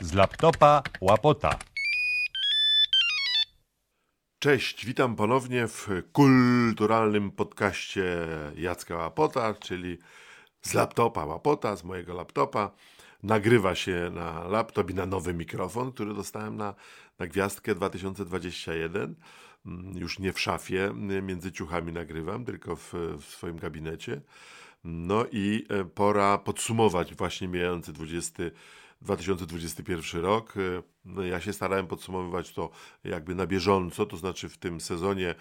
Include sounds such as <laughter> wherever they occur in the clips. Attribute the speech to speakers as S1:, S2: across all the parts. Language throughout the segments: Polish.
S1: Z laptopa łapota.
S2: Cześć, witam ponownie w kulturalnym podcaście Jacka Łapota, czyli z laptopa Łapota, z mojego laptopa. Nagrywa się na laptop i na nowy mikrofon, który dostałem na, na Gwiazdkę 2021. Mm, Już nie w szafie, między ciuchami nagrywam, tylko w, w swoim gabinecie. No i e, pora podsumować właśnie mijający 20, 2021 rok. E, No ja się starałem podsumowywać to jakby na bieżąco, to znaczy w tym sezonie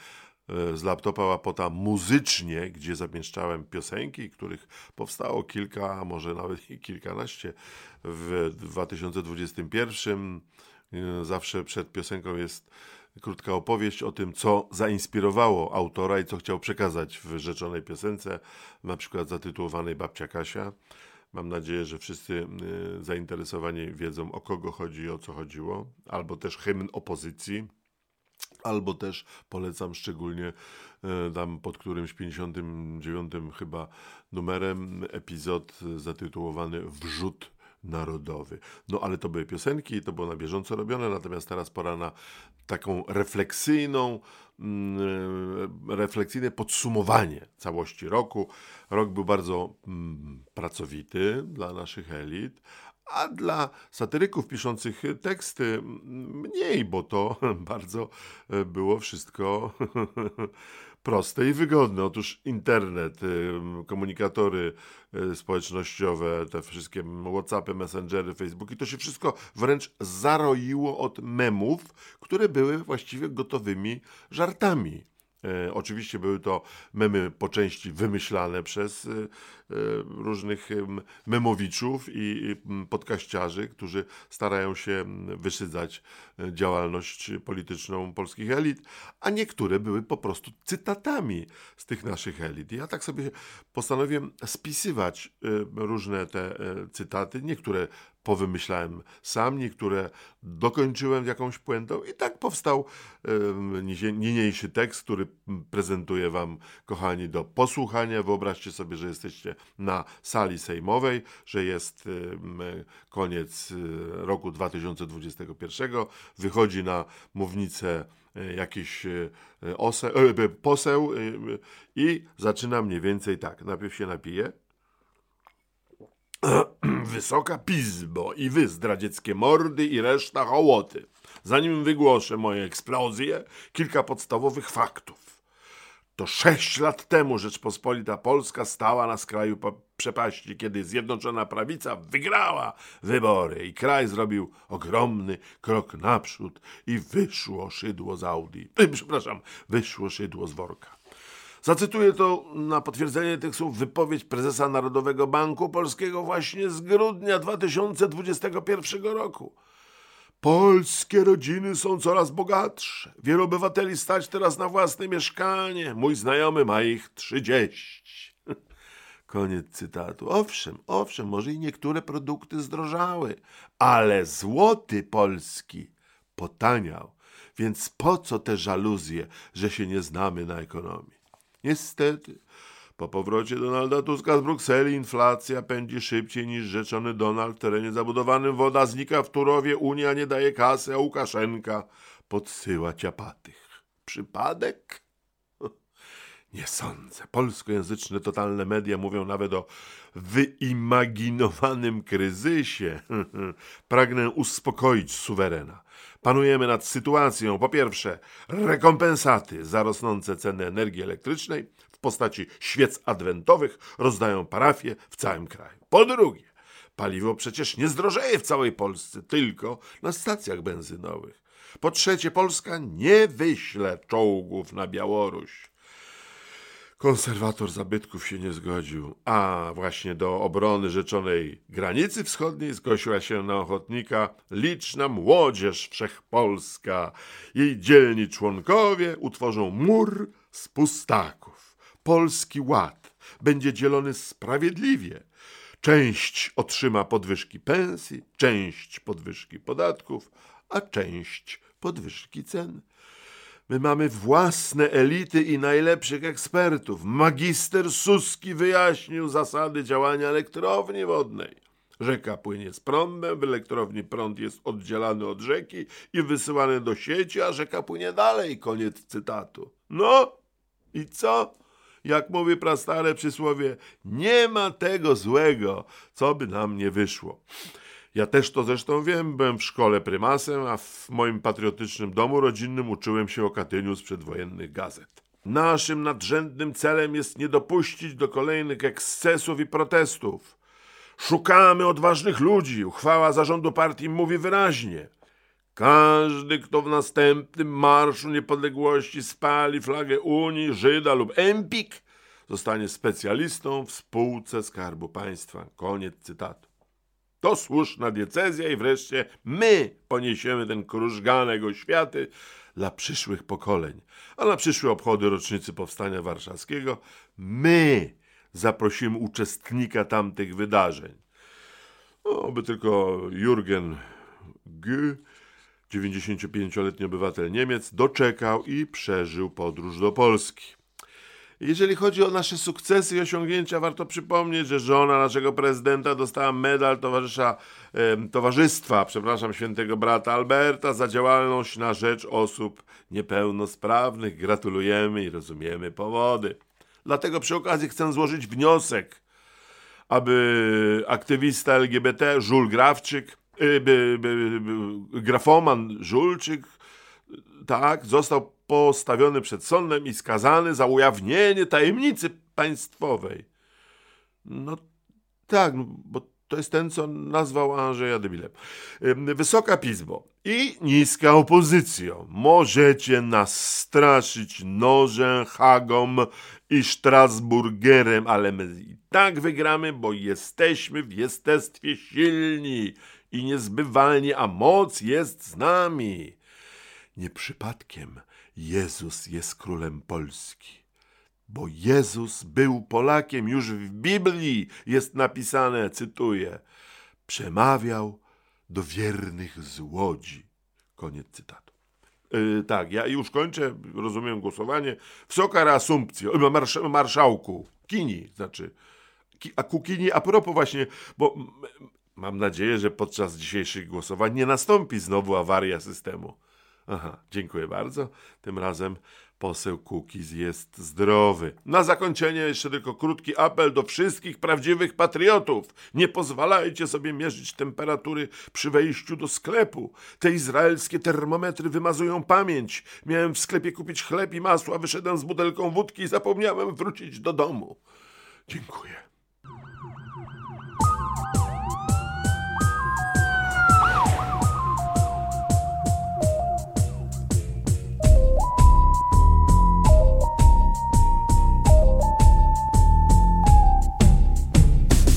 S2: e, z laptopa łapota muzycznie, gdzie zamieszczałem piosenki, których powstało kilka, a może nawet <laughs> kilkanaście w 2021. E, Zawsze przed piosenką jest krótka opowieść o tym, co zainspirowało autora i co chciał przekazać w rzeczonej piosence, na przykład zatytułowanej Babcia Kasia. Mam nadzieję, że wszyscy y, zainteresowani wiedzą, o kogo chodzi i o co chodziło, albo też hymn opozycji, albo też polecam szczególnie e, tam pod którymś 59 chyba numerem epizod zatytułowany Wrzut Narodowy. No ale to były piosenki, to było na bieżąco robione, natomiast teraz pora na taką refleksyjną, mm, refleksyjne podsumowanie całości roku. Rok był bardzo mm, pracowity dla naszych elit, a dla satyryków piszących teksty mniej, bo to <laughs> bardzo e, było wszystko <laughs> proste i wygodne. Otóż internet, y, komunikatory y, społecznościowe, te wszystkie WhatsAppy, Messengery, Facebooki, to się wszystko wręcz zaroiło od memów, które były właściwie gotowymi żartami. E, oczywiście były to memy po części wymyślane przez e, e, różnych em, memowiczów i podkaściarzy, którzy starają się wyszydzać działalność polityczną polskich elit, a niektóre były po prostu cytatami z tych naszych elit. Ja tak sobie postanowiłem spisywać różne te cytaty, niektóre powymyślałem sam, niektóre dokończyłem jakąś puentą i tak powstał nizie- niniejszy tekst, który prezentuję wam, kochani, do posłuchania. Wyobraźcie sobie, że jesteście na sali sejmowej, że jest em, koniec e, roku 2021, wychodzi na mównicę e, jakiś e, ose, poseł i zaczyna mniej więcej tak. Najpierw się napije. Wysoka Pizbo i wy, zdradzieckie mordy i reszta hołoty. Zanim wygłoszę moje eksplozje, kilka podstawowych faktów. To sześć lat temu Rzeczpospolita Polska stała na skraju pa- przepaści, kiedy Zjednoczona Prawica wygrała wybory i kraj zrobił ogromny krok naprzód i wyszło szydło z Audi. <laughs> Przepraszam, wyszło szydło z worka. Zacytuję to na potwierdzenie tych słów wypowiedź prezesa Narodowego Banku Polskiego właśnie z grudnia 2021 roku. Polskie rodziny są coraz bogatsze. Wielu obywateli stać teraz na własne mieszkanie. Mój znajomy ma ich 30. <laughs> Koniec cytatu. Owszem, owszem, może i niektóre produkty zdrożały, ale złoty polski potaniał. Więc po co te żaluzje, że się nie znamy na ekonomii? Niestety, po powrocie Donalda Tuska z Brukseli inflacja pędzi szybciej niż rzeczony Donald w terenie zabudowanym. Woda znika w Turowie, Unia nie daje kasy, a Łukaszenka podsyła ciapatych. Przypadek? <laughs> Nie sądzę. Polskojęzyczne totalne media mówią nawet o wyimaginowanym kryzysie. <laughs> Pragnę uspokoić suwerena. Panujemy nad sytuacją, po pierwsze, rekompensaty za rosnące ceny energii elektrycznej w postaci świec adwentowych rozdają parafie w całym kraju. Po drugie, paliwo przecież nie zdrożeje w całej Polsce, tylko na stacjach benzynowych. Po trzecie, Polska nie wyśle czołgów na Białoruś. Konserwator zabytków się nie zgodził, a właśnie do obrony rzeczonej granicy wschodniej zgłosiła się na ochotnika liczna młodzież wszechpolska. Jej dzielni członkowie utworzą mur z pustaków. Polski Ład będzie dzielony sprawiedliwie. Część otrzyma podwyżki pensji, część podwyżki podatków, a część podwyżki cen. My mamy własne elity i najlepszych ekspertów. Magister Suski wyjaśnił zasady działania elektrowni wodnej. Rzeka płynie z prądem, w elektrowni prąd jest oddzielany od rzeki i wysyłany do sieci, a rzeka płynie dalej. Koniec cytatu. No i co? Jak mówi prastare przysłowie, nie ma tego złego, co by nam nie wyszło. Ja też to zresztą wiem, byłem w szkole prymasem, a w moim patriotycznym domu rodzinnym uczyłem się o Katyniu z przedwojennych gazet. Naszym nadrzędnym celem jest nie dopuścić do kolejnych ekscesów i protestów. Szukamy odważnych ludzi. Uchwała zarządu partii mówi wyraźnie. Każdy, kto w następnym Marszu Niepodległości spali flagę Unii, Żyda lub Empik, zostanie specjalistą w spółce Skarbu Państwa. Koniec cytatu. To słuszna diecezja i wreszcie my poniesiemy ten krużganek oświaty dla przyszłych pokoleń. A na przyszłe obchody rocznicy Powstania Warszawskiego my zaprosimy uczestnika tamtych wydarzeń. Oby tylko Jurgen G., 95-letni obywatel Niemiec, doczekał i przeżył podróż do Polski. Jeżeli chodzi o nasze sukcesy i osiągnięcia, warto przypomnieć, że żona naszego prezydenta dostała medal towarzysza, towarzystwa, przepraszam, świętego brata Alberta za działalność na rzecz osób niepełnosprawnych. Gratulujemy i rozumiemy powody. Dlatego przy okazji chcę złożyć wniosek, aby aktywista LGBT Żul Grawczyk, by, grafoman Żulczyk, tak, został postawiony przed sądem i skazany za ujawnienie tajemnicy państwowej. No tak, no, bo to jest ten, co nazwał Andrzeja debilem. Wysoka Pizbo i niska opozycjo, możecie nas straszyć nożem, hagą i Strasburgerem, ale my i tak wygramy, bo jesteśmy w jestestwie silni i niezbywalni, a moc jest z nami. Nie przypadkiem Jezus jest królem Polski. Bo Jezus był Polakiem, już w Biblii jest napisane, cytuję, przemawiał do wiernych z łodzi. Koniec cytatu. Yy, tak, ja już kończę, rozumiem głosowanie. Wsoka reasumpcja, marsz, marszałku, Kini, znaczy, a Kukini, a propos właśnie, bo mam nadzieję, że podczas dzisiejszych głosowań nie nastąpi znowu awaria systemu. Aha, dziękuję bardzo. Tym razem poseł Kukiz jest zdrowy. Na zakończenie jeszcze tylko krótki apel do wszystkich prawdziwych patriotów. Nie pozwalajcie sobie mierzyć temperatury przy wejściu do sklepu. Te izraelskie termometry wymazują pamięć. Miałem w sklepie kupić chleb i masło, a wyszedłem z butelką wódki i zapomniałem wrócić do domu. Dziękuję.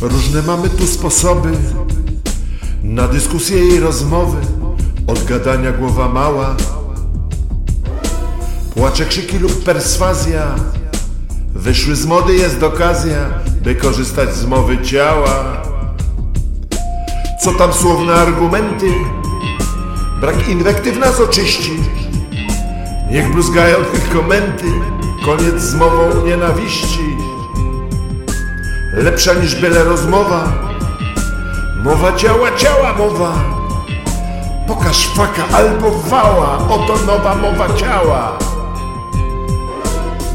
S3: Różne mamy tu sposoby na dyskusje i rozmowy. Od gadania głowa mała, płacze krzyki lub perswazja. Wyszły z mody jest okazja, by korzystać z mowy ciała. Co tam słowne argumenty? Brak inwektyw nas oczyści. Niech bluzgają tylko komenty, koniec z mową nienawiści lepsza niż byle rozmowa. Mowa ciała, ciała mowa. Pokaż faka albo wała, oto nowa mowa ciała.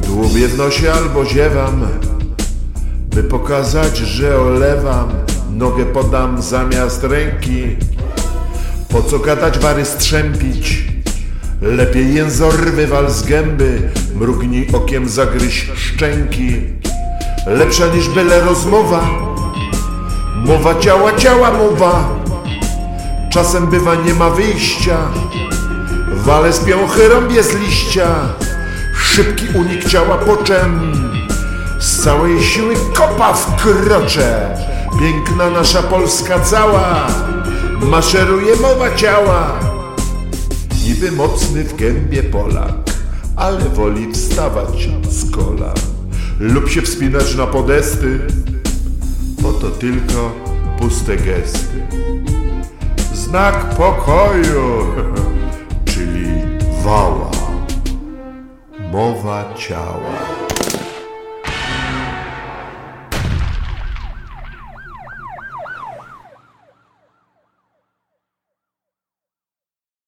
S3: Dłubię w nosie albo ziewam, by pokazać, że olewam. Nogę podam zamiast ręki. Po co gadać, wary strzępić? Lepiej jęzor wywal z gęby, mrugnij okiem, zagryź szczęki lepsza niż byle rozmowa. Mowa ciała, ciała mowa. Czasem bywa nie ma wyjścia. Wale z piąchy rąbie z liścia. Szybki unik ciała poczem. Z całej siły kopa w krocze. Piękna nasza Polska cała. Maszeruje mowa ciała. Niby mocny w gębie Polak, ale woli wstawać z kolan lub się wspinać na podesty, bo to tylko puste gesty. Znak pokoju, <laughs> czyli wała, mowa ciała.